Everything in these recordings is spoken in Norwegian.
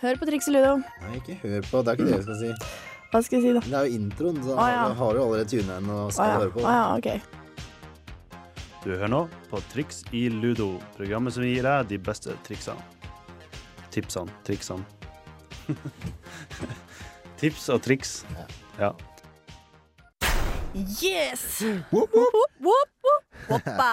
Hør på Triks i Ludo. Nei, ikke hør på. Det er ikke det vi skal si. Hva skal jeg si, da? Det er jo introen, så ah, ja. har du allerede tuna inn og skal ja. høre på. Ah, ja, ok. Du hører nå på Triks i Ludo, programmet som gir deg de beste triksene. Tipsene, triksene. Tips og triks. Ja. Yes! Wop, wop, wop, wop, Hoppa.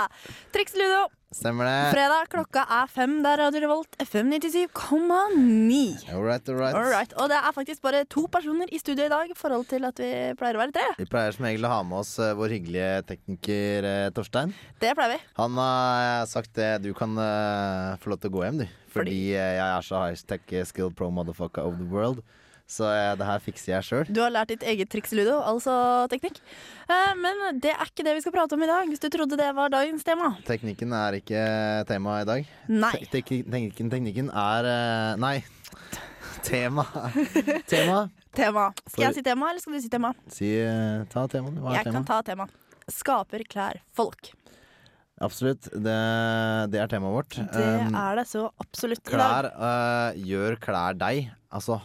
Triks i Ludo. Stemmer det. Fredag, klokka er fem. Det er Radio Revolt FM 97,9. All right, all right. All right. Og det er faktisk bare to personer i studio i dag, i forhold til at vi pleier å være tre. Vi pleier som regel å ha med oss uh, vår hyggelige tekniker uh, Torstein. Det pleier vi. Han har sagt det, du kan få lov til å gå hjem, du. Fordi, Fordi? jeg er så high tech skill pro motherfucker of the world. Så eh, det her fikser jeg sjøl. Du har lært ditt eget triks ludo, altså teknikk. Eh, Men det er ikke det vi skal prate om i dag, hvis du trodde det var dagens tema. Teknikken er ikke tema i dag. Nei. Te tek- teknikken, teknikken er eh, Nei. Tema. tema. Tema. Skal jeg si tema, eller skal du si tema? Si, eh, ta temaet. Hva er Jeg kan ta tema. Skaper klær folk. Absolutt. Det, det er temaet vårt. Det Um, er det så absolutt Klær øh, gjør klær deg. Altså,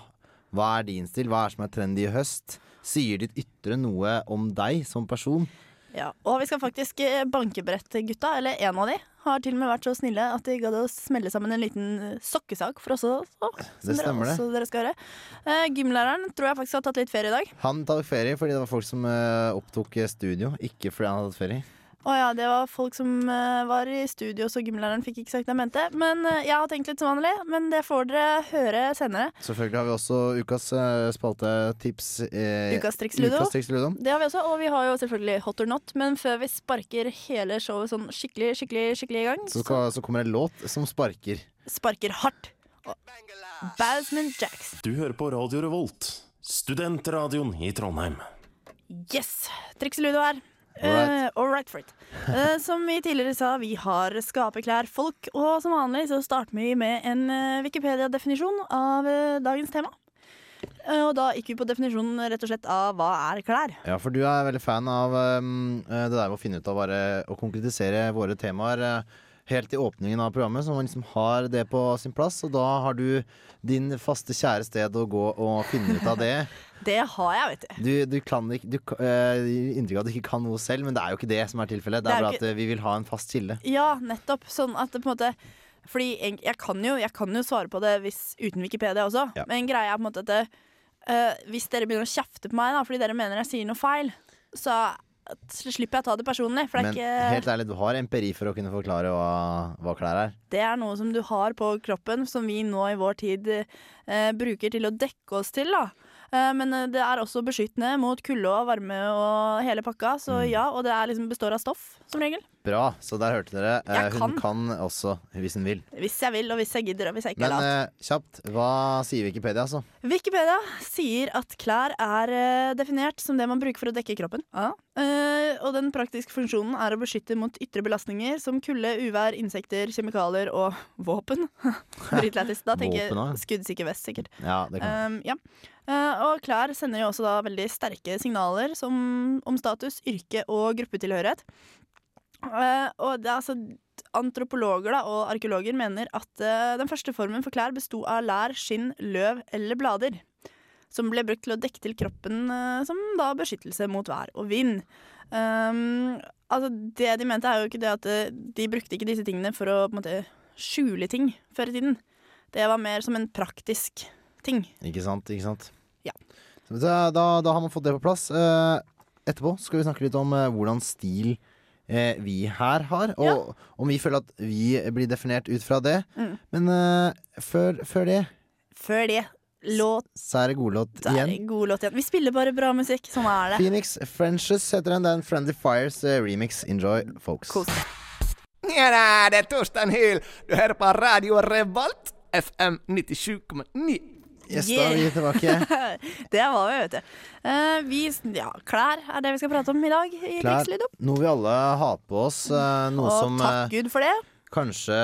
hva er din stil? Hva er det som er trendy i høst? Sier ditt ytre noe om deg som person? Ja. Og vi skal faktisk eh, bankebrette gutta, eller en av de, har til og med vært så snille at de gadd å smelle sammen en liten eh, sokkesak for oss også. Det stemmer dere det. dere. Eh, gymlæreren tror jeg faktisk har tatt litt ferie i dag. Han tar ferie fordi det var folk som uh, opptok studio, ikke fordi han hadde tatt ferie. Å ja, det var folk som uh, var i studio, så gymlæreren fikk ikke sagt det jeg mente. Men uh, jeg har tenkt litt som vanlig, men det får dere høre senere. Selvfølgelig har vi også ukas uh, spalte tips. eh, Ukas triks ludo. Ukas triks ludo. Det har vi også, og vi har jo selvfølgelig Hot or not. Men før vi sparker hele showet sånn skikkelig, skikkelig, skikkelig i gang, Så, så skal, så kommer det en låt som sparker. sparker hardt. Basman Jacks. Du hører på Radio Revolt, studentradioen i Trondheim. Yes! Triks Ludo her. Alright. Uh, all right for it. Uh, som vi tidligere sa, vi har skaperklær folk, og som vanlig så starter vi med en uh, Wikipedia-definisjon av uh, dagens tema. Eh, og da gikk vi på definisjonen rett og slett av hva er klær. Ja, for du er veldig fan av um, det der med å finne ut av bare å konkretisere våre temaer uh, helt i åpningen av programmet, så man liksom har det på sin plass. Og da har du din faste, kjære sted å gå og finne ut av det. Det har jeg, vet du. Du, du kan ikke Du uh, inntrykk av at du ikke kan noe selv, men det er jo ikke det som er tilfellet. Det Det er bare ikke... at uh, vi vil ha en fast kilde. Ja, nettopp. Sånn at det på en måte Fordi jeg, jeg, kan jo, jeg kan jo svare på det hvis, uten Wikipedia også. Ja. Men greia er på en måte at det, eh, hvis dere begynner å kjefte på meg da, fordi dere mener jeg sier noe feil, så slipper jeg å ta det personlig. For det Men ikke, helt ærlig, du har empiri for å kunne forklare hva, hva klær er. det er noe som du har på kroppen, som vi nå i vår tid eh, bruker til å dekke oss til. da Men eh, det er også beskyttende mot kulde og varme og hele pakka. Så Mm. ja, Og det er liksom består av stoff, som regel. Bra, så der hørte dere. Eh, Jeg hun kan også, hvis hun vil. Hvis jeg vil, og hvis jeg gidder, og hvis jeg ikke er Men lat. eh, kjapt, hva sier Wikipedia, altså? Wikipedia sier at klær er eh, definert som det man bruker for å dekke kroppen. Ja. og den praktiske funksjonen er å beskytte mot ytre belastninger som kulde, uvær, insekter, kjemikalier og våpen. Dritlættis. Da tenker jeg skuddsikker vest, sikkert. Ja, det kan Um, ja. Eh, og klær sender jo også da veldig sterke signaler som, om status, yrke og gruppetilhørighet. Eh, og det er altså Antropologer da, og arkeologer mener at eh, den første formen for klær besto av lær, skinn, løv eller blader. Som ble brukt til å dekke til kroppen som da beskyttelse mot vær og vind. Um, altså Det de mente, er jo ikke det at de brukte ikke disse tingene for å måte skjule ting før i tiden. Det var mer som en praktisk ting. Ikke sant, ikke sant? Ja. Så da, da, da har man fått det på plass. Eh, etterpå skal vi snakke litt om eh, hvordan stil eh, vi her har, og Ja. om vi føler at vi blir definert ut fra det. Mm. Men eh, før, før det Før det, låt så er det godlåt igjen. God låt igjen. Vi spiller bare bra musikk. Sånn er det. Phoenix Frenches heter den. Det er en Friendly Fires eh, remix. Enjoy, folks. Kos Ja, det er Torsten Hyl. Du hører på Radio Revolt, FM 97,9. Yes, da er vi tilbake. Det var vi, vet du. Uh, vi, ja, klær er det vi skal prate om i dag. i Klær. Noe vi alle har på oss. Uh, noe Og som takk eh, Gud for det. Kanskje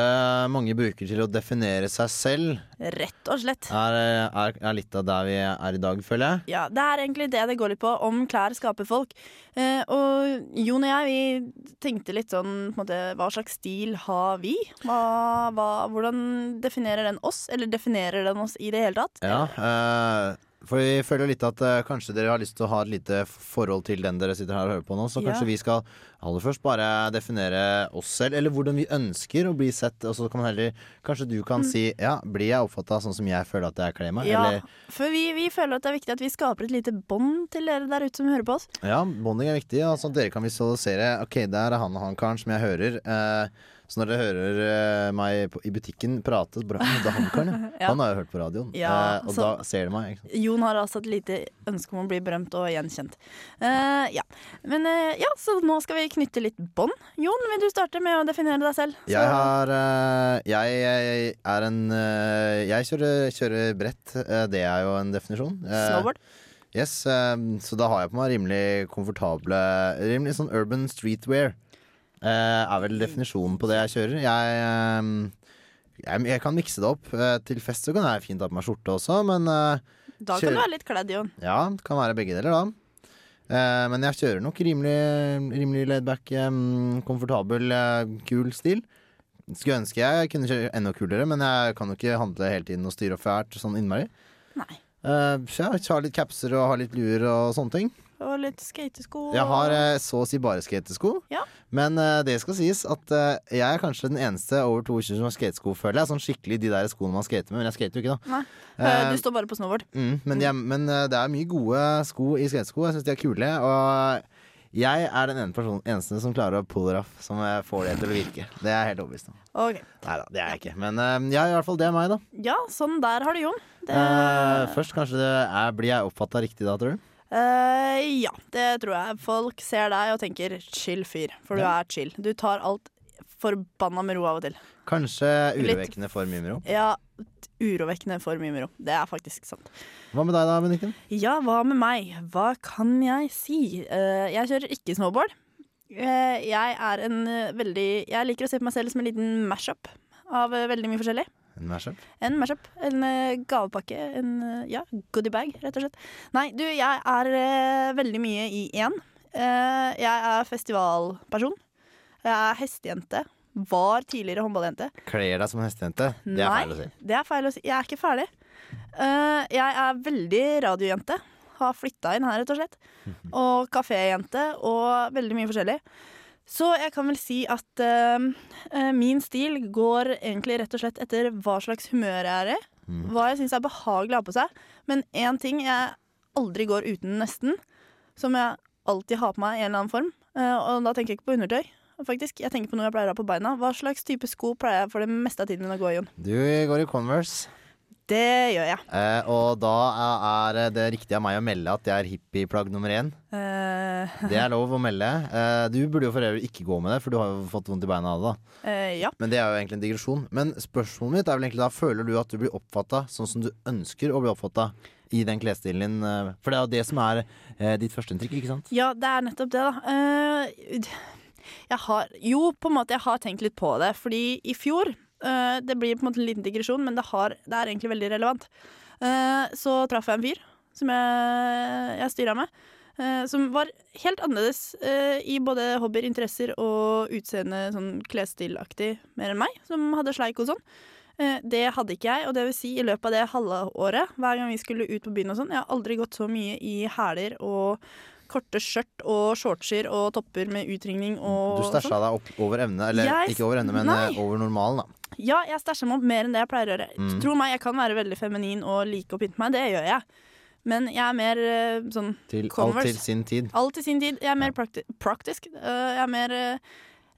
mange bruker til å definere seg selv, Rett og slett. er, er, er litt av der vi er i dag, føler jeg. Ja, Det er egentlig det det går litt på, om klær skaper folk. Eh, og Jon og jeg vi tenkte litt sånn måte, Hva slags stil har vi? Hva, hva, hvordan definerer den oss, eller definerer den oss i det hele tatt? Ja, eh, for vi føler litt at uh, kanskje dere har lyst til å ha et lite forhold til den dere sitter her og hører på nå, så Ja. kanskje vi skal aller først bare definere oss selv, eller hvordan vi ønsker å bli sett. Og så kan man heller Kanskje du kan si ja, blir jeg oppfatta sånn som jeg føler at jeg kler meg? Mm. Ja, Eller for vi, vi føler at det er viktig at vi skaper et lite bånd til dere der ute som hører på oss. Ja, bonding er viktig. Altså, dere kan visualisere Ok, der er han og han karen som jeg hører. Eh, så når dere hører eh, meg i butikken prate, «Å, Det er han karen, ja. Han har jo hørt på radioen. Ja, eh, og så- da ser de meg. Jon har altså et lite ønske om å bli berømt og gjenkjent. Uh, ja. Men uh, ja, så nå skal vi knytte litt bånd. Jon, vil du starte med å definere deg selv? Jeg har uh, jeg, jeg er en Jeg kjører, kjører brett. det er jo en definisjon. Snowboard? Yes, så da har jeg på meg rimelig komfortable Rimelig sånn urban streetwear. Eh, er vel definisjonen på det jeg kjører. Jeg, eh, jeg, jeg kan mikse det opp. Eh, til fest så kan jeg fint ha på meg skjorte også, men Da kan kan du være litt kledd, Jon. ja, det kan være begge deler, da. Men jeg kjører nok rimelig, rimelig laidback, komfortabel, kul stil. Skulle ønske jeg kunne kjøre enda kulere, men jeg kan jo ikke handle hele tiden og styre og fælt sånn innmari. Nei. Så jeg har litt capser og har litt luer og sånne ting. Og litt skatesko. Jeg har eh, så å si bare skatesko. Ja. Men eh, det skal sies at eh, jeg er kanskje den eneste over 22 som har skatesko, føler jeg. Sånn skikkelig de der skoene man skater med, men jeg skater jo ikke, da. Nei. Eh, Eh, Du står bare på snowboard. Mm, men, jeg, men eh, det er mye gode sko i skatesko. Jeg syns de er kule. Og jeg er den ene personen, eneste som klarer å pull it off, som eh, får det til å virke. Det er jeg helt overbevist om. Ok. Nei da, det er jeg ikke. Men eh, ja, i hvert fall det er meg, da. Ja, sånn der har du Jon. Det, Eh, først kanskje det er, blir jeg oppfatta riktig da, tror du? Eh, ja, det tror jeg. Folk ser deg og tenker 'chill fyr', for du er chill. Du tar alt forbanna med ro av og til. Kanskje urovekkende for mye med ro. Ja, urovekkende for mye med ro. Det er faktisk sant. Hva med deg da, Benedicte? Ja, hva med meg? Hva kan jeg si? Uh, jeg kjører ikke snowboard. Uh, jeg er en veldig Jeg liker å se på meg selv som en liten mash-up av veldig mye forskjellig. En mashup? En mashup. En eh, gavepakke. En eh, ja, goodiebag, rett og slett. Nei, du, jeg er eh, veldig mye i én. Jeg er festivalperson. Jeg er hestejente. Var tidligere håndballjente. Kler deg som en hestejente? Det er Nei, feil å si. det er feil å si. Jeg er ikke ferdig. Jeg er veldig radiojente. Har flytta inn her, rett og slett. Og kaféjente og veldig mye forskjellig. Så jeg kan vel si at eh, min stil går egentlig rett og slett etter hva slags humør jeg er i. Mm. Hva jeg syns er behagelig å ha på seg. Men én ting jeg aldri går uten, nesten, som jeg alltid har på meg i en eller annen form, uh, og da tenker jeg ikke på undertøy. Faktisk, Jeg tenker på noe jeg pleier å ha på beina. Hva slags type sko pleier jeg for det meste av tiden min å gå i, Jon? Du går i Converse, Det gjør jeg. eh, og da er det riktig av meg å melde at jeg er hippieplagg nummer én. Eh, Det er lov å melde. Eh, du burde jo for øvrig ikke gå med det, for du har jo fått vondt i beina av det. da eh, ja. Men det er jo egentlig en digresjon. Men spørsmålet mitt er vel egentlig da Føler du at du blir oppfatta sånn som du ønsker å bli oppfatta i den klesstilen din? eh, For det er jo det som er eh, ditt førsteinntrykk, ikke sant? ja, det er nettopp det, da. Eh, jeg har Jo, på en måte, jeg har tenkt litt på det. Fordi i fjor Det blir på en måte en liten digresjon, men det, har, det er egentlig veldig relevant. Eh, så traff jeg en fyr som jeg, jeg styra med. eh, som var helt annerledes eh, i både hobbyer, interesser og utseende sånn klesstilaktig mer enn meg, som hadde sleik og sånn. Eh, det hadde ikke jeg, og det vil si i løpet av det halve året, hver gang vi skulle ut på byen og sånn, jeg har aldri gått så mye i hæler og korte skjørt og shortser og topper med utringning og Du stæsja sånn. deg opp over evne, eller Jeg- ikke over evne, men Nei. eh, over normalen, da. Ja, jeg stæsja meg opp mer enn det jeg pleier å gjøre. Mm. Tro meg, jeg kan være veldig feminin og like å pynte meg, det gjør jeg. Men jeg er mer eh, sånn Til, alt til sin tid. Alt til sin tid. Jeg er mer prakti praktisk. Eh, jeg er mer eh,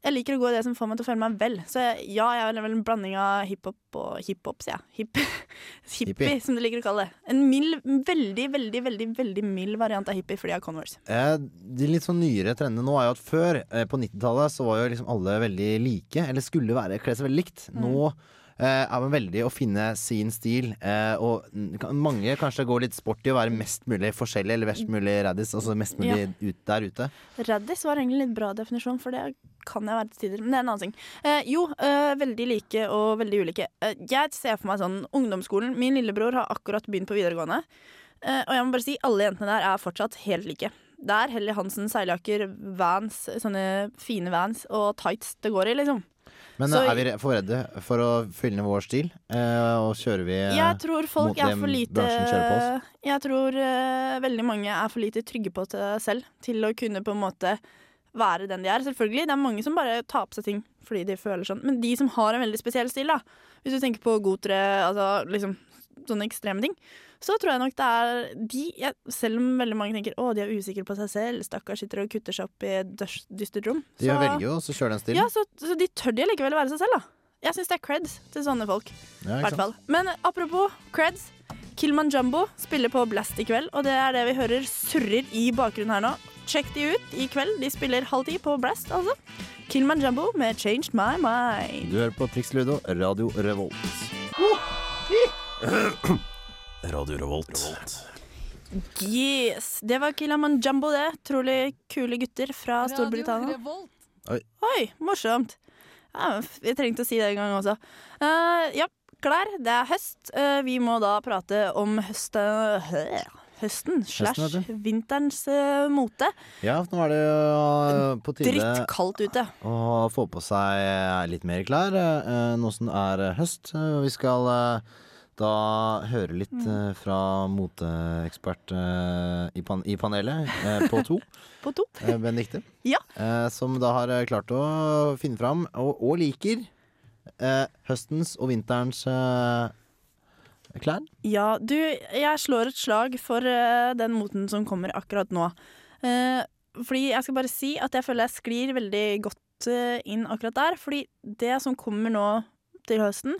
Jeg liker å gå i det som får meg til å føle meg vel. Så jeg, ja, jeg er vel en blanding av hiphop og hiphop, sier jeg. Hip, hippie, som du liker å kalle det. En mild, veldig, veldig, veldig veldig mild variant av hippie fordi jeg har Converse. Eh, de litt sånn nyere trendene nå er jo at før, eh, på 90-tallet, så var jo liksom alle veldig like, eller skulle være kle seg veldig likt. Mm. Nå eh, er man veldig å finne sin stil, eh, og mange kanskje går litt sport i å være mest mulig forskjellig, eller verst mulig raddis, altså mest mulig ut der ute. Raddis var egentlig en litt bra definisjon, for det kan jeg være til tider, men det er en annen ting. Eh, jo, eh, veldig like og veldig ulike. Eh, jeg ser for meg sånn ungdomsskolen. Min lillebror har akkurat begynt på videregående. Eh, og jeg må bare si, alle jentene der er fortsatt helt like. Det er Helly Hansen seiljakker, Vans, sånne fine Vans og tights det går i, liksom. Men Så- er vi for redde for å fylle ned vår stil? Eh, og kjører vi eh, Jeg tror folk mot er for lite bransjen kjører på oss? Jeg tror veldig mange er for lite trygge på seg selv til å kunne på en måte være den de er. Selvfølgelig, det er mange som bare tar på seg ting fordi de føler sånn. Men de som har en veldig spesiell stil, da. Hvis du tenker på gotere, altså liksom sånne ekstreme ting, så tror jeg nok det er de jeg, Selv om veldig mange tenker å, de er usikre på seg selv, stakkars sitter og kutter seg opp i et dystert rom. De velger jo også kjøre den stilen. Ja, så, så de tør de likevel å være seg selv, da. Jeg syns det er creds til sånne folk. Ja, hvert fall. Men apropos creds. Killman Jumbo spiller på Blast i kveld, og det er det vi hører surrer i bakgrunnen her nå. Sjekk de ut i kveld. De spiller halv ti på Blast, altså. Killman Jumbo med 'Changed My Mind'. Du hører på Triks Ludo, Radio Revolt. Radio Revolt. Yes! Det var Killman Jumbo, det. Trolig kule gutter fra Storbritannia. Oi, morsomt. Ja, jeg trengte å si det en gang også. Uh, ja, klær. Det er høst. Uh, vi må da prate om høsten Høsten slash vinterens uh, mote. Ja, nå er det jo på tide Drittkaldt ute. å få på seg eh, litt mer klær uh, nå som det er høst. Vi skal da høre litt Mm. fra moteekspert i, pan i panelet på to, På to. Benedikte. Ja. Som da har klart å finne fram, og, og liker, høstens og vinterens klær. Ja, du, jeg slår et slag for uh, den moten som kommer akkurat nå. Uh, fordi jeg skal bare si at jeg føler jeg sklir veldig godt uh, inn akkurat der. Fordi det som kommer nå til høsten,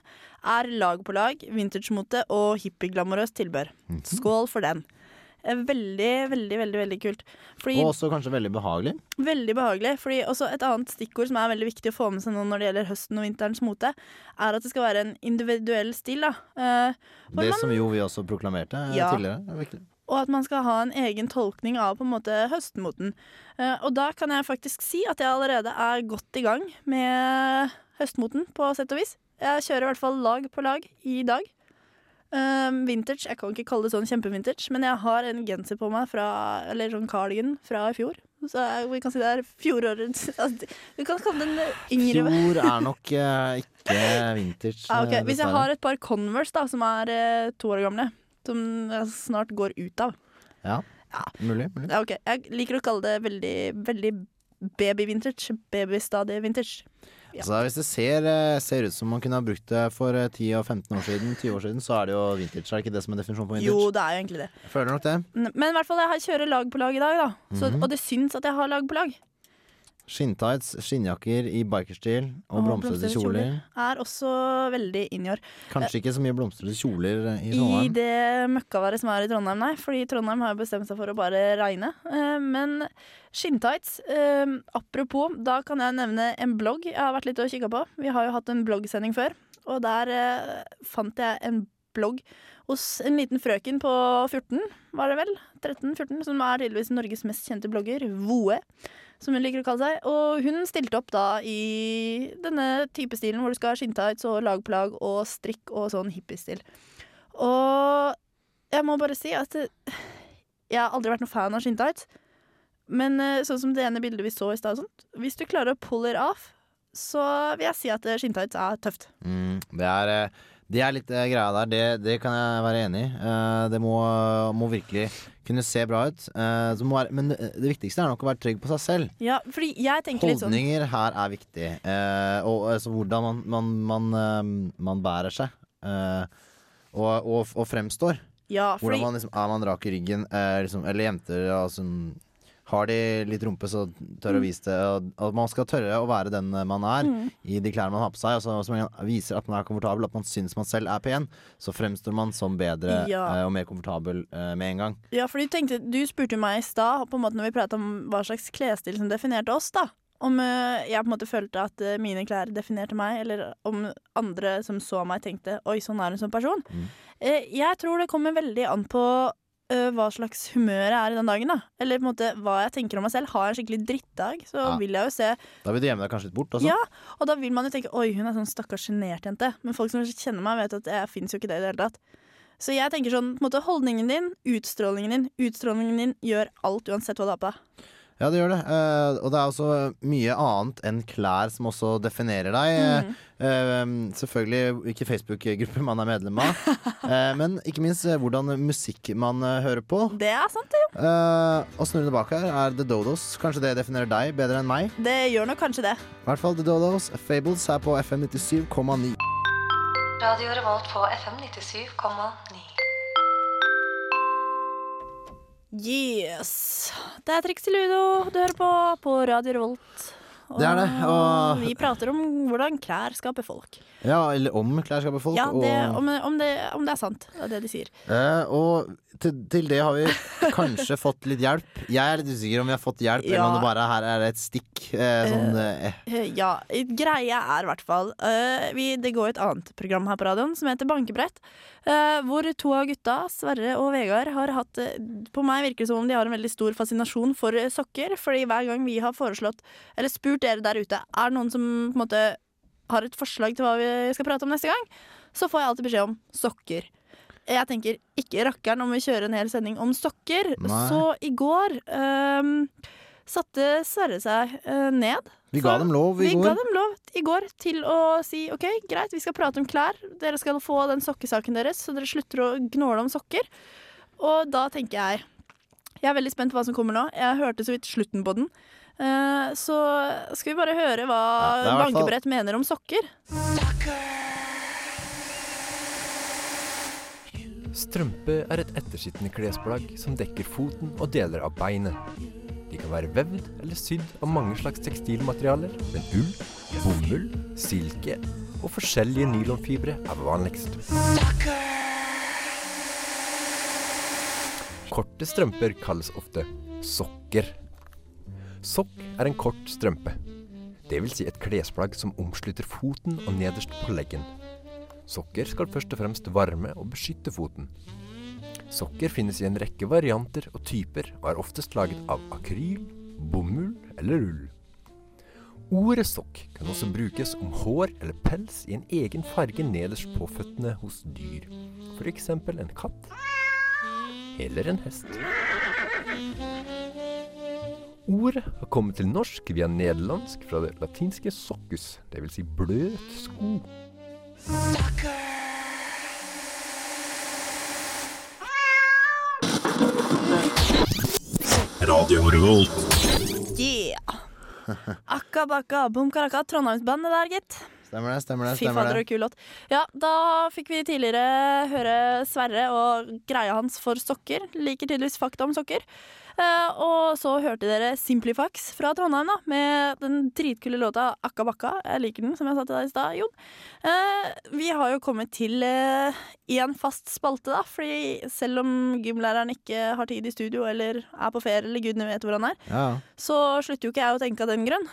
er lag på lag, vintagemote og hippieglamorøst tilbør. Skål for den. Eh, Veldig, veldig, veldig veldig kult. Fordi Og også kanskje veldig behagelig. Veldig behagelig. Fordi også Et annet stikkord som er veldig viktig å få med seg nå når det gjelder høsten og vinterens mote, er at det skal være en individuell stil. da. Eh, Det man- som jo vi også proklamerte eh, Ja. tidligere. er og at man skal ha en egen tolkning av på en måte høstmoten. Eh, og da kan jeg faktisk si at jeg allerede er godt i gang med høstmoten, på sett og vis. Jeg kjører i hvert fall lag på lag i dag. Um, vintage, jeg kan ikke kalle det sånn kjempevintage, men jeg har en genser på meg fra Eller sånn cardigan fra i fjor. Så jeg, vi kan si det er fjorårets altså, Vi kan kalle den yngre Fjor er nok uh, ikke vintage. Ah, ok. eh, Hvis jeg har et par Converse da, som er uh, to år gamle, som jeg snart går ut av Ja, mulig. mulig. Okay. Jeg liker å kalle det veldig, veldig baby-vintage. Babystadig vintage. Ja. Så hvis det ser, eh, ser ut som man kunne ha brukt det for eh, 10 og 15 år siden, 20 år siden, så er det jo vintage. Er det ikke det som er definisjonen på vintage? Jo, det er jo egentlig det. Jeg føler nok det. Men i hvert fall, jeg kjører lag på lag i dag, da. Så, Mhm. Og det syns at jeg har lag på lag. Skinntights, skinnjakker i bikerstil og Og blomstrete kjoler. Er også veldig in i år. Kanskje ikke så mye blomstrete kjoler i Trondheim? I det møkkaværet som er i Trondheim, nei. Fordi Trondheim har jo bestemt seg for å bare regne. Eh, Men skinntights eh, Apropos, da kan jeg nevne en blogg jeg har vært litt og kikka på. Vi har jo hatt en bloggsending før, og der eh, fant jeg en blogg hos en liten frøken på 14, var det vel? 13-14, som er tydeligvis Norges mest kjente blogger, Voe. Som hun liker å kalle seg. Og hun stilte opp da i denne type stilen hvor du skal ha skinntights og lagplagg og strikk og sånn hippiestil. Og jeg må bare si at eh, jeg har aldri vært noen fan av skinntights. Men eh, sånn som det ene bildet vi så i stad, hvis du klarer å pull it off, så vil jeg si at eh, skinntights er tøft. Mm, det, er, det er litt uh, greia der. Det, det kan jeg være enig i. Uh, Det må, må virkelig kunne se bra ut. Uh, så må være, men det, det viktigste er nok å være trygg på seg selv. Ja, litt sånn Holdninger her er viktig. Eh, og altså, hvordan man, man, man, eh, man bærer seg. eh, og, og, og fremstår. Ja, fordi Hvordan man liksom, er man rak i ryggen. eh, liksom, eller jenter altså, Har de litt rumpe, så tør å Mm. vise det. Og, man skal tørre å være den man er i de klærne man har på seg. Altså, så man viser at man er komfortabel, at man syns man selv er pen. Så fremstår man som bedre Ja. eh, og mer komfortabel eh, med en gang. Ja, for du tenkte Du spurte meg i stad på en måte når vi pratet om hva slags klesstil som definerte oss, da. Om eh, jeg på en måte følte at mine klær definerte meg, eller om andre som så meg, tenkte 'oi, sånn er hun som person'. Mm. Jeg tror det kommer veldig an på øh, hva slags humør jeg er i den dagen. da Eller på en måte hva jeg tenker om meg selv. Har jeg en skikkelig drittdag, så Ja. vil jeg jo se Da vil du gjemme deg kanskje litt bort. Altså. Ja, og da vil man jo tenke Oi, hun er sånn stakkars sjenert jente. Men folk som kjenner meg, vet at jeg fins jo ikke det i det hele tatt. Så jeg tenker sånn, på en måte holdningen din, utstrålingen din Utstrålingen din gjør alt uansett hva du har på deg. Ja, det gjør det. Uh, og det er også mye annet enn klær som også definerer deg. Mm. Uh, selvfølgelig ikke Facebook-gruppe man er medlem av, uh, men ikke minst hvordan musikk man hører på. Det er sant, det jo. Eh, og snurrende bak her er The Dodos. Kanskje det definerer deg bedre enn meg? Det gjør nok kanskje det. I hvert fall The Dodos. Fables er på FM 97,9. Radio Revolt på FM 97,9. Yes. Det er Triks til Ludo du hører på på Radio Revolt. Det er det, og- vi prater om hvordan klær skaper folk. Ja, eller om klærskapet folk. Ja, det, og, om, om, det, om det er sant. Det er det de sier. eh, og til, til det har vi kanskje fått litt hjelp. Jeg er litt usikker om vi har fått hjelp, eller om det bare her er et stikk. Eh, sånn, eh, Eh, Ja, greia er i hvert fall eh, Det går et annet program her på radioen som heter Bankebrett. eh, hvor to av gutta, Sverre og Vegard, har hatt eh, På meg virker det som om de har en veldig stor fascinasjon for eh, sokker. Fordi hver gang vi har foreslått, eller spurt dere der ute, er det noen som på en måte har et forslag til hva vi skal prate om neste gang, så får jeg alltid beskjed om sokker. Jeg tenker ikke rakkeren om vi kjører en hel sending om sokker. Nei. Så i går um, satte Sverre seg uh, ned vi ga dem lov i vi går. ga dem lov i går til å si OK, greit, vi skal prate om klær. Dere skal få den sokkesaken deres, så dere slutter å gnåle om sokker. Og da tenker jeg Jeg er veldig spent på hva som kommer nå. Jeg hørte så vidt slutten på den. Eh, så skal vi bare høre hva Ja, hvert fall- Bankebrett mener om sokker. Strømpe er et ettersittende klesplagg som dekker foten og deler av beinet. De kan være vevd eller sydd av mange slags tekstilmaterialer, men ull, bomull, silke og forskjellige nylonfibre er vanligst. Korte strømper kalles ofte sokker. Sokk er en kort strømpe. Vil si et klesplagg som omslutter foten og nederst på leggen. Sokker skal først og fremst varme og beskytte foten. Sokker finnes i en rekke varianter og typer, og er oftest laget av akryl, bomull eller ull. Ordet sokk kan også brukes om hår eller pels i en egen farge nederst på føttene hos dyr. F.eks. en katt eller en hest. Ordet har kommet til norsk via nederlandsk fra det latinske 'soccus', dvs. Si bløt sko. Radio Revolt. Yeah! Akka bakka bom karaka, Trondheimsbandet der, gitt. Stemmer det, stemmer det. Fy fader, og kul låt. Ja, da fikk vi tidligere høre Sverre og greia hans for sokker. Liker tydeligvis fakta om sokker. Eh, og så hørte dere Simplifax fra Trondheim da, med den dritkule låta Akka Bakka. Jeg liker den, som jeg sa til deg i stad, Jon. Eh, vi har jo kommet til eh, en fast spalte, da. Fordi selv om gymlæreren ikke har tid i studio eller er på ferie eller gudene vet hvor han er, Ja, så slutter jo ikke jeg å tenke av den grunn.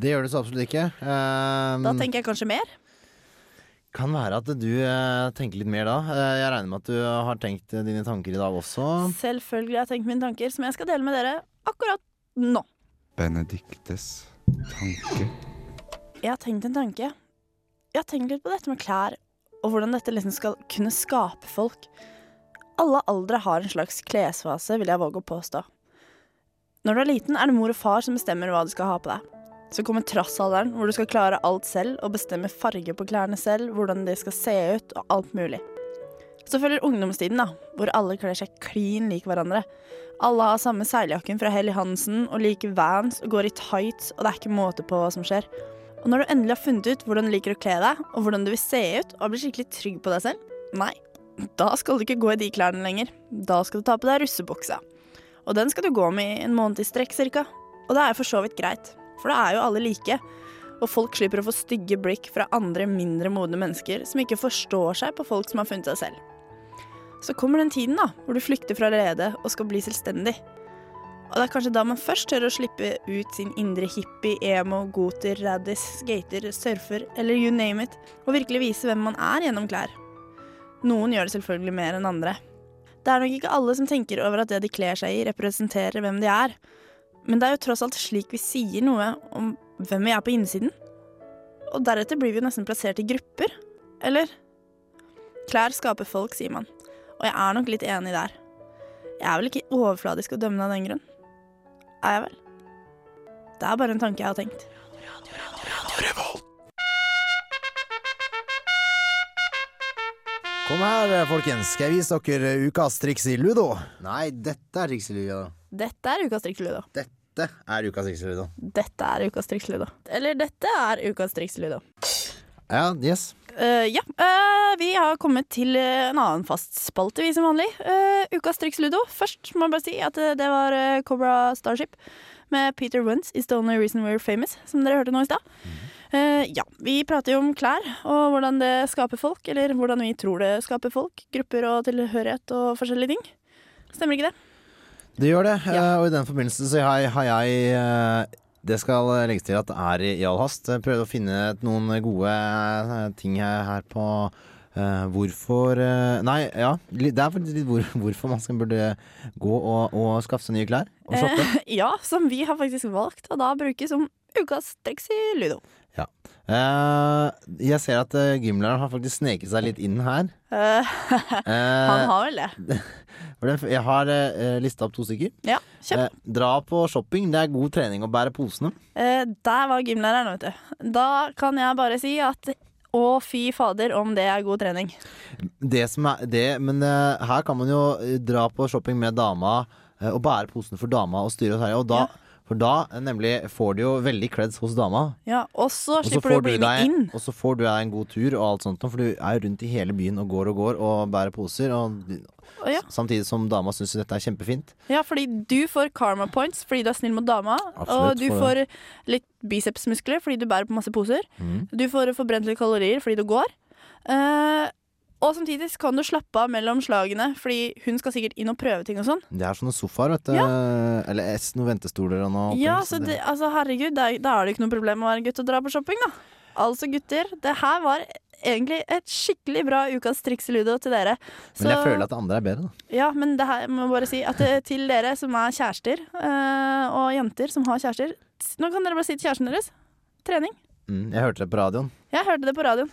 Det gjør det så absolutt ikke. Um, Da tenker jeg kanskje mer. Kan være at du uh, tenker litt mer da. Uh, jeg regner med at du har tenkt dine tanker i dag også. Selvfølgelig har jeg tenkt mine tanker, som jeg skal dele med dere akkurat nå. Benediktes tanke. Jeg har tenkt en tanke. Jeg har tenkt litt på dette med klær, og hvordan dette liksom skal kunne skape folk. Alle aldre har en slags klesfase, vil jeg våge å påstå. Når du er liten, er det mor og far som bestemmer hva du skal ha på deg. Så kommer trassalderen, hvor du skal klare alt selv og bestemme farge på klærne selv, hvordan de skal se ut og alt mulig. Så følger ungdomstiden, da, hvor alle kler seg klin lik hverandre. Alle har samme seiljakken fra Helly Hansen og liker Vans og går i tights, og det er ikke måte på hva som skjer. Og når du endelig har funnet ut hvordan du liker å kle deg, og hvordan du vil se ut, og blir skikkelig trygg på deg selv, nei, da skal du ikke gå i de klærne lenger. Da skal du ta på deg russebuksa. Og den skal du gå med i en måned i strekk cirka. Og det er for så vidt greit, for da er jo alle like. Og folk slipper å få stygge blikk fra andre mindre modne mennesker som ikke forstår seg på folk som har funnet seg selv. Så kommer den tiden da, hvor du flykter fra redet og skal bli selvstendig. Og det er kanskje da man først tør å slippe ut sin indre hippie, emo, goter, raddis, skater, surfer eller you name it, og virkelig vise hvem man er gjennom klær. Noen gjør det selvfølgelig mer enn andre. Det er nok ikke alle som tenker over at det de kler seg i, representerer hvem de er. Men det er jo tross alt slik vi sier noe om hvem vi er på innsiden. Og deretter blir vi jo nesten plassert i grupper. Eller? Klær skaper folk, sier man. Og jeg er nok litt enig der. Jeg er vel ikke overfladisk å dømme av den grunn. Er jeg vel? Det er bare en tanke jeg har tenkt. Kom her, folkens. Skal jeg vise dere ukas triks i ludo? Nei, dette er triks i ludo. Dette er ukas Ludo. Dette er ukas triksludo. Dette er ukas triksludo. Eller dette er ukas triksludo. Ja, yes. Uh, ja, Uh, vi har kommet til en annen fast spalte, vi som vanlig. Uh, ukas triksludo. Først må jeg bare si at det var Cobra Starship med Peter Wentz is the only reason we're famous, som dere hørte nå i stad. Uh, ja, vi prater jo om klær og hvordan det skaper folk, eller hvordan vi tror det skaper folk. Grupper og tilhørighet og forskjellige ting. Stemmer ikke det? Det gjør det, eh, og i den forbindelse så har jeg, har jeg eh, Det skal legges til at det er i, all hast. Prøvde å finne noen gode eh, ting her, her på uh, hvorfor uh, Nei, ja. Det er faktisk litt hvor, hvorfor man skal burde gå og, og skaffe seg nye klær og shoppe. Eh, ja, som vi har faktisk valgt å da bruke som ukas triks i ludo. Eh, jeg ser at uh, gymlæreren har faktisk sneket seg litt inn her. Eh, Eh, han har vel det. Jeg har uh, lista opp to stykker. Ja, kjøp. Eh, dra på shopping. Det er god trening å bære posene. Eh, der var gymlæreren, vet du. Da kan jeg bare si at å, fy fader, om det er god trening. Det som er det, men eh, her kan man jo eh, dra på shopping med dama eh, og bære posene for dama og styre og herje. Og da, For da eh, nemlig får du jo veldig creds hos dama. Ja, Og så slipper du å bli med inn. og så får du deg en god tur og alt sånt, for du er jo rundt i hele byen og går og går og bærer poser. Og, ja. Samtidig som dama syns dette er kjempefint. Ja, fordi du får karma points fordi du er snill mot dama. Absolutt, og du får litt bicepsmuskler fordi du bærer på masse poser. Mm. Du får forbrent litt kalorier fordi du går. Eh, og samtidig kan du slappe av mellom slagene, fordi hun skal sikkert inn og prøve ting og sånn. Det er sånne sofaer, vet du. Eller S, noen ventestoler og noe. Ja, så det, altså herregud, da er, det ikke noe problem å være gutt og dra på shopping, da. Altså gutter, det her var egentlig et skikkelig bra ukas triks i ludo til dere. Men jeg føler at det andre er bedre, da. Ja, men det her jeg må bare si at det, til dere som er kjærester, øh, og jenter som har kjærester Nå kan dere bare si til kjæresten deres trening. Mm, jeg hørte det på radioen. Jeg hørte det på radioen.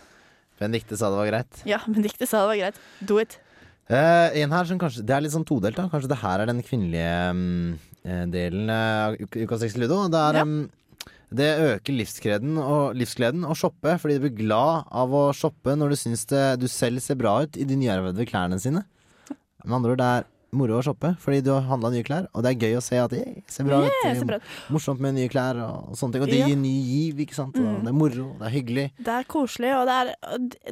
Benedicte sa det var greit. Ja, Benedicte sa det var greit. Do it. Uh, en her som kanskje Det er litt sånn todelt, da. Kanskje det her er den kvinnelige eh, delen av uk- ukas Sex Ludo. Det, er, Ja. um, det øker livsgleden og, livsgleden å shoppe, fordi du blir glad av å shoppe når du syns det, du selv ser bra ut i de nyarvede klærne sine. Med andre ord, det er moro å shoppe fordi du har handla nye klær, og det er gøy å se at det ser bra ut. Yeah, bra. Morsomt med nye klær og, og sånne ting. Og det Ja. gir ny giv, ikke sant. Mm. det er moro, det er hyggelig. Det er koselig, og det er,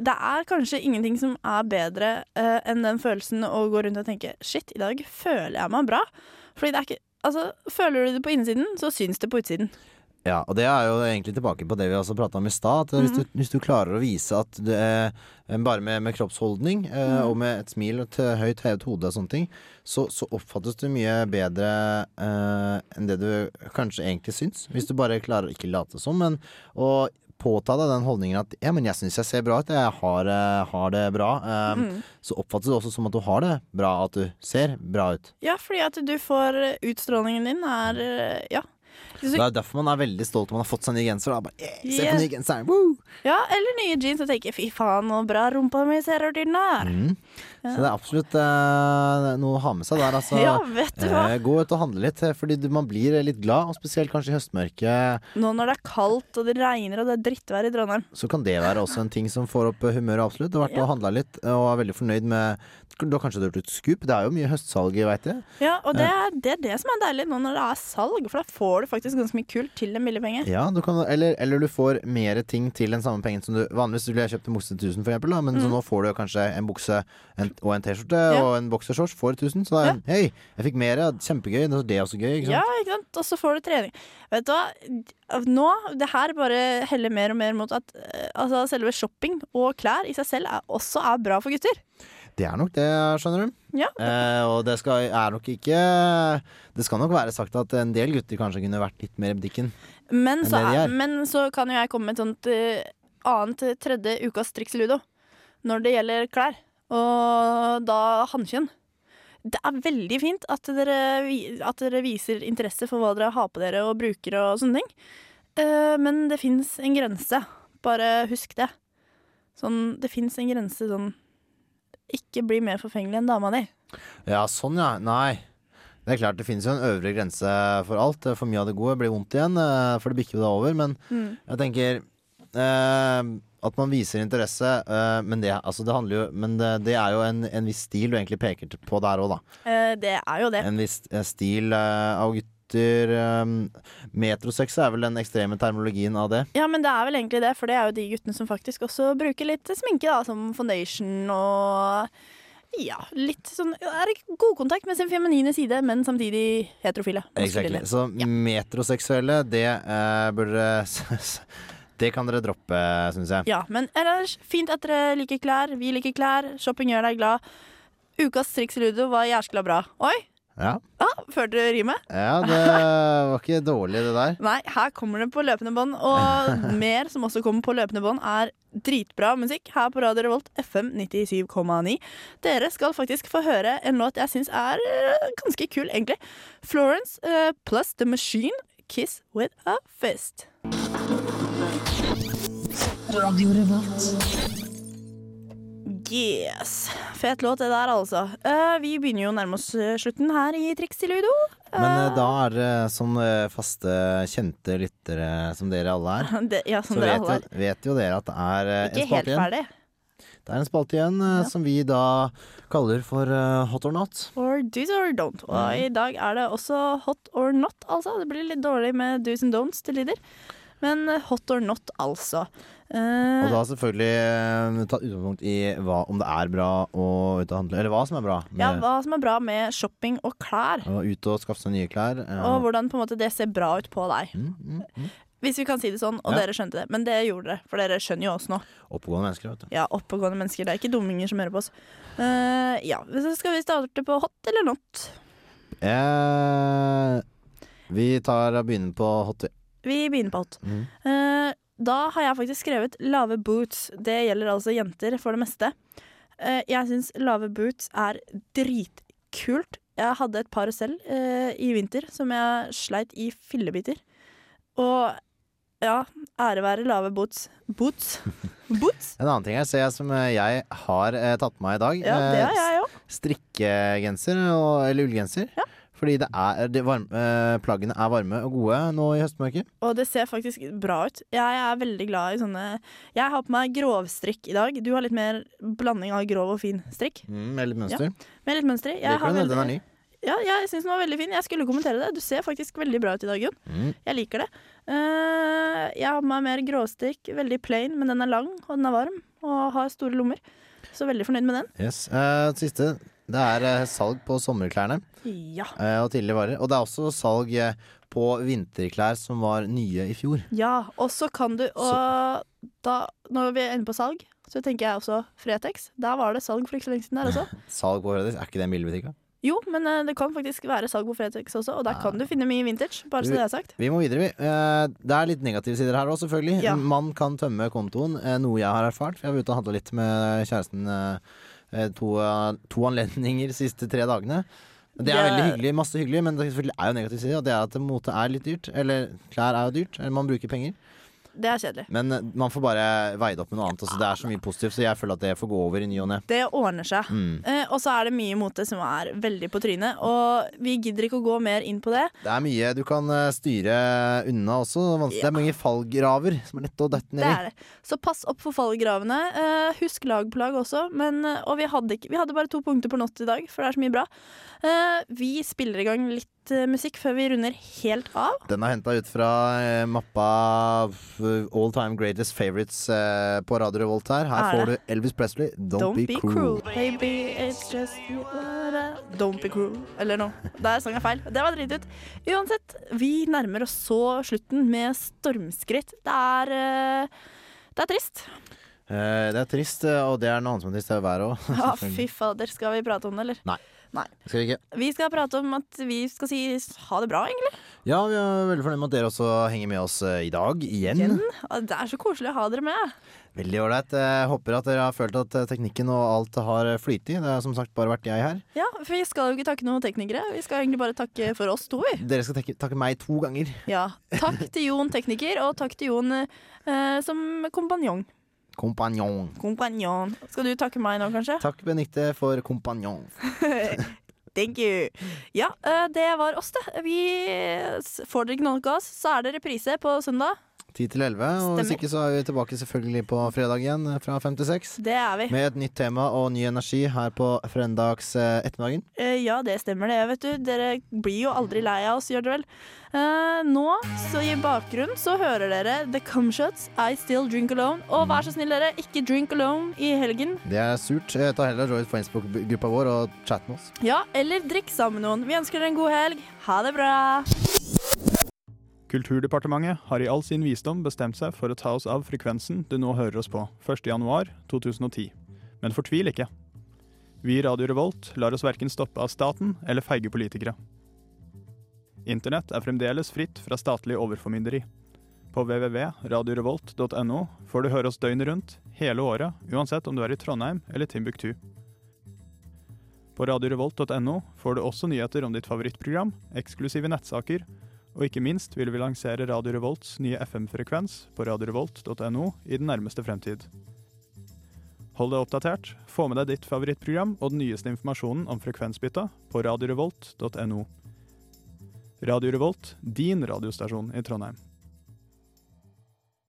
det er kanskje ingenting som er bedre uh, enn den følelsen å gå rundt og tenke Shit, i dag føler jeg meg bra. Fordi det er ikke Altså, føler du det på innsiden, så syns det på utsiden. Ja, og det er jo egentlig tilbake på det vi også prata om i stad. Hvis, Mhm. du, hvis du klarer å vise at du er bare med, med kroppsholdning eh, Mhm. og med et smil og et høyt hevet hode og sånne ting, så, så oppfattes du mye bedre eh, enn det du kanskje egentlig syns. Hvis du bare klarer å ikke late som, men å påta deg den holdningen at ja, men jeg syns jeg ser bra ut, jeg har, eh, har det bra. eh, Mhm. Så oppfattes det også som at du har det bra, at du ser bra ut. Ja, fordi at du får Utstrålingen din er eh, Ja. Det er derfor man er veldig stolt når man har fått seg ny genser. Bare, yeah, se på ny genser, Woo! ja, eller nye jeans og tenker 'fy faen, så bra rumpa mi ser er'. Mm. Så det er absolutt eh, noe å ha med seg der. Altså, Ja, vet du hva. Eh, gå ut og handle litt, eh, fordi du, man blir litt glad. Og spesielt kanskje i høstmørket. Nå når det er kaldt og det regner og det er drittvær i Trondheim. Så kan det være også en ting som får opp eh, humøret. absolutt Du har vært Ja. og handla litt og er veldig fornøyd med Du har kanskje gjort ut skup? Det er jo mye høstsalg, veit jeg. Ja, og det det er det som er deilig nå når det er salg, for da får du faktisk ganske mye kult til en billig penge. Ja, du kan, eller, eller du får mer ting til den samme pengen som du Vanligvis ville jeg kjøpt en bukse til 1000, for eksempel, da, men så Mm. nå får du kanskje en bukse en, og en T-skjorte Ja. og en boksershorts for 1000. Så da ja. hei, jeg fikk mer, kjempegøy. Det er også gøy. Ikke sant? Ja, ikke sant? Og så får du trening. Vet du hva? Nå, det her bare heller mer og mer mot at eh, altså, selve shopping og klær i seg selv er, også er bra for gutter. Det er nok det, skjønner du. Ja. Eh, og det skal, er nok ikke Det skal nok være sagt at en del gutter kanskje kunne vært litt mer i butikken. Men så, de men så kan jo jeg komme med et sånt uh, annet tredje ukas triks ludo når det gjelder klær. Og da hannkjønn. Det er veldig fint at dere, at dere viser interesse for hva dere har på dere og bruker og sånne ting. Uh, men det fins en grense. Bare husk det. Sånn, det fins en grense sånn Ikke bli mer forfengelig enn dama di. Ja, sånn ja. Nei. Det er klart, det finnes jo en øvre grense for alt. For mye av det gode blir vondt igjen, eh, for det bikker jo da over. Men Mm. jeg tenker eh, at man viser interesse, eh, men, det, altså det, jo, men det, det er jo en, en viss stil du egentlig peker på der òg, da. Eh, det er jo det. En viss eh, stil eh, av gutter. Eh, metrosex er vel den ekstreme termologien av det. Ja, men det er vel egentlig det, for det er jo de guttene som faktisk også bruker litt sminke, da, som foundation og ja, litt sånn Er i god kontakt med sin feminine side, men samtidig heterofile. Exactly. Så Så metroseksuelle, det uh, burde Det kan dere droppe, syns jeg. Ja, men ellers fint at dere liker klær. Vi liker klær. Shopping gjør deg glad. Ukas triks i ludo var jæskla bra. Oi! Ja. Ah, Førte du rimet? ja, det var ikke dårlig, det der. Nei, her kommer det på løpende bånd. Og mer som også kommer på løpende bånd, er dritbra musikk her på Radio Revolt FM 97,9. Dere skal faktisk få høre en låt jeg syns er eh, ganske kul, egentlig. Florence uh, plus The Machine, 'Kiss With A Fist'. Yes. Fet låt, det der, altså. Uh, vi begynner jo å nærme oss eh, slutten her i Triks til Ludo. Men uh, da er det som eh, faste, kjente lyttere som dere alle er. Det, ja, som Så dere vet alle jo, er. vet jo dere at det er en Ikke helt spalte igjen. ferdig. Det er en spalte igjen ja. som vi da kaller for Hot or not. Or do's or don't. Og i dag er det også hot or not, altså. Det blir litt dårlig med do's and don'ts til tider. Men eh, hot or not, altså. Uh, Og da selvfølgelig eh, tatt utgangspunkt i hva, om det er bra å ut og handle, eller hva som er bra. Med ja, hva som er bra med shopping og klær. Og ut og skaffe seg nye klær. Uh, Og hvordan måte det ser bra ut på deg. mm, mm, mm. Hvis vi kan si det sånn, og Ja. dere skjønte det. Men det gjorde dere, for dere skjønner jo oss nå. Oppegående mennesker, vet du. Ja, oppegående mennesker. Det er ikke dumminger som hører på oss. Eh, ja, så skal vi starte på hot eller not? Eh, vi tar og begynner på hot. Vi begynner på hot. Mm. Uh, da har jeg faktisk skrevet lave boots. Det gjelder altså jenter for det meste. Uh, jeg syns lave boots er dritkult. Jeg hadde et par selv uh, i vinter som jeg sleit i fillebiter. Og ja, ære være lave boots. Boots? Boots? En annen ting jeg ser som jeg har tatt på meg i dag. Ja, det har jeg også. Strikkegenser og, eller ullgenser. Fordi det er, det varme, eh, plaggene er varme og gode nå i høstmørket. Og det ser faktisk bra ut. Jeg er veldig glad i sånne Jeg har på meg grovstrikk i dag. Du har litt mer blanding av grov og fin strikk. Mm, med litt mønster. Med litt mønster. Jeg, Liker har du den? Den er ny. ja, jeg syns den var veldig fin. Jeg skulle kommentere det. Du ser faktisk veldig bra ut i dag, Jon. Mm. Jeg liker det. Uh, jeg har på meg mer gråstrikk. Veldig plain, men den er lang, og den er varm. Og har store lommer. Så veldig fornøyd med den. Yes. Uh, siste. Det er eh, salg på sommerklærne Ja. eh, og tidligere varer. Og det er også salg eh, på vinterklær som var nye i fjor. ja. Og så kan du Og da, når vi er inne på salg, så tenker jeg også Fretex. Der var det salg for ikke så lenge siden der også. Salg på Fretex, er ikke det en billigbutikk? da? Jo, men det kan faktisk være salg på Fretex også, og der kan du finne mye vintage. Bare så det er sagt. Vi må videre, vi. Det er litt negative sider her òg, selvfølgelig. Ja. Man kan tømme kontoen, noe jeg har erfart. Jeg var ute og handla litt med kjæresten to, to anledninger de siste tre dagene. Det er veldig hyggelig, masse hyggelig, men det er jo negativ side. Og det er at mote er litt dyrt. Eller klær er jo dyrt. Eller man bruker penger. Det er kjedelig. Men eh, man får bare veie det opp med noe annet. Altså, det er så mye positivt, så jeg føler at det får gå over i ny og ne. Det ordner seg. Mm. Eh, og så er det mye mote som er veldig på trynet, og vi gidder ikke å gå mer inn på det. Det er mye du kan eh, styre unna også. Det er mange fallgraver som er lette å dette ned Det i. er det. Så pass opp for fallgravene. Eh, husk lagplagg også. Men, eh, og vi hadde, ikke, vi hadde bare to punkter på not i dag, for det er så mye bra. Eh, vi spiller i gang litt eh, musikk før vi runder helt av. Den er henta ut fra eh, mappa All Time Greatest Favorites eh, på Radio Revolt her. Her Er får det? du Elvis Presley, Don't, Don't Be, be Cruel. cruel, baby, it's just Don't be cruel. Eller noe. Der sang jeg feil. Det var dritt ut. Uansett, vi nærmer oss så slutten med stormskritt. Det er eh, Det er trist. Eh, det er trist, eh, og det er noe annet som er trist, det er været òg. Ja, fy fader. Skal vi prate om det, eller? Skal vi ikke? Vi skal prate om at vi skal si ha det bra, egentlig. Ja, vi er veldig fornøyd med at dere også henger med oss eh, i dag, igjen. Igjen? Det er så koselig å ha dere med. Veldig ålreit. Håper at dere har følt at eh, teknikken og alt har flytet. Det har som sagt bare vært jeg her. Ja, For vi skal jo ikke takke noen teknikere. Vi skal egentlig bare takke for oss to, vi. Dere skal takke, takke meg to ganger. Ja. Takk til Jon tekniker, og takk til Jon eh, som kompanjong. Kompanjong. Kompanjong. Skal du takke meg nå, kanskje? Takk, Benitte for kompanjong. Thank you. Ja, eh, det var oss, det. Vi Får dere ikke noe av oss, så er det reprise på søndag. 10 til 11. Og hvis ikke så er vi tilbake selvfølgelig på fredag igjen eh, fra 5 til 6. Det er vi. Med et nytt tema og ny energi her på fredags eh, ettermiddagen. Eh, ja, det stemmer det, vet du. Dere blir jo aldri lei av oss, gjør dere vel? Eh, nå, så i bakgrunnen, så hører dere The Cumshots, I Still Drink Alone. Og vær så snill, dere, ikke drink alone i helgen. Det er surt. Ta heller join Facebook-gruppa vår og chat med oss. Ja, eller drikk sammen med noen. Vi ønsker dere en god helg. Ha det bra. Kulturdepartementet har i all sin visdom bestemt seg for å ta oss av frekvensen du nå hører oss på, 1.1.2010. Men fortvil ikke. Vi i Radio Revolt lar oss verken stoppe av staten eller feige politikere. Internett er fremdeles fritt fra statlig overformynderi. På www.radiorevolt.no får du høre oss døgnet rundt, hele året, uansett om du er i Trondheim eller Timbuktu. På radiorevolt.no får du også nyheter om ditt favorittprogram, eksklusive nettsaker og ikke minst vil vi lansere Radio Revolts nye FM-frekvens på radiorevolt.no i den nærmeste fremtid. Hold deg oppdatert, få med deg ditt favorittprogram og den nyeste informasjonen om frekvensbytta på radiorevolt.no. Radio Revolt, din radiostasjon i Trondheim.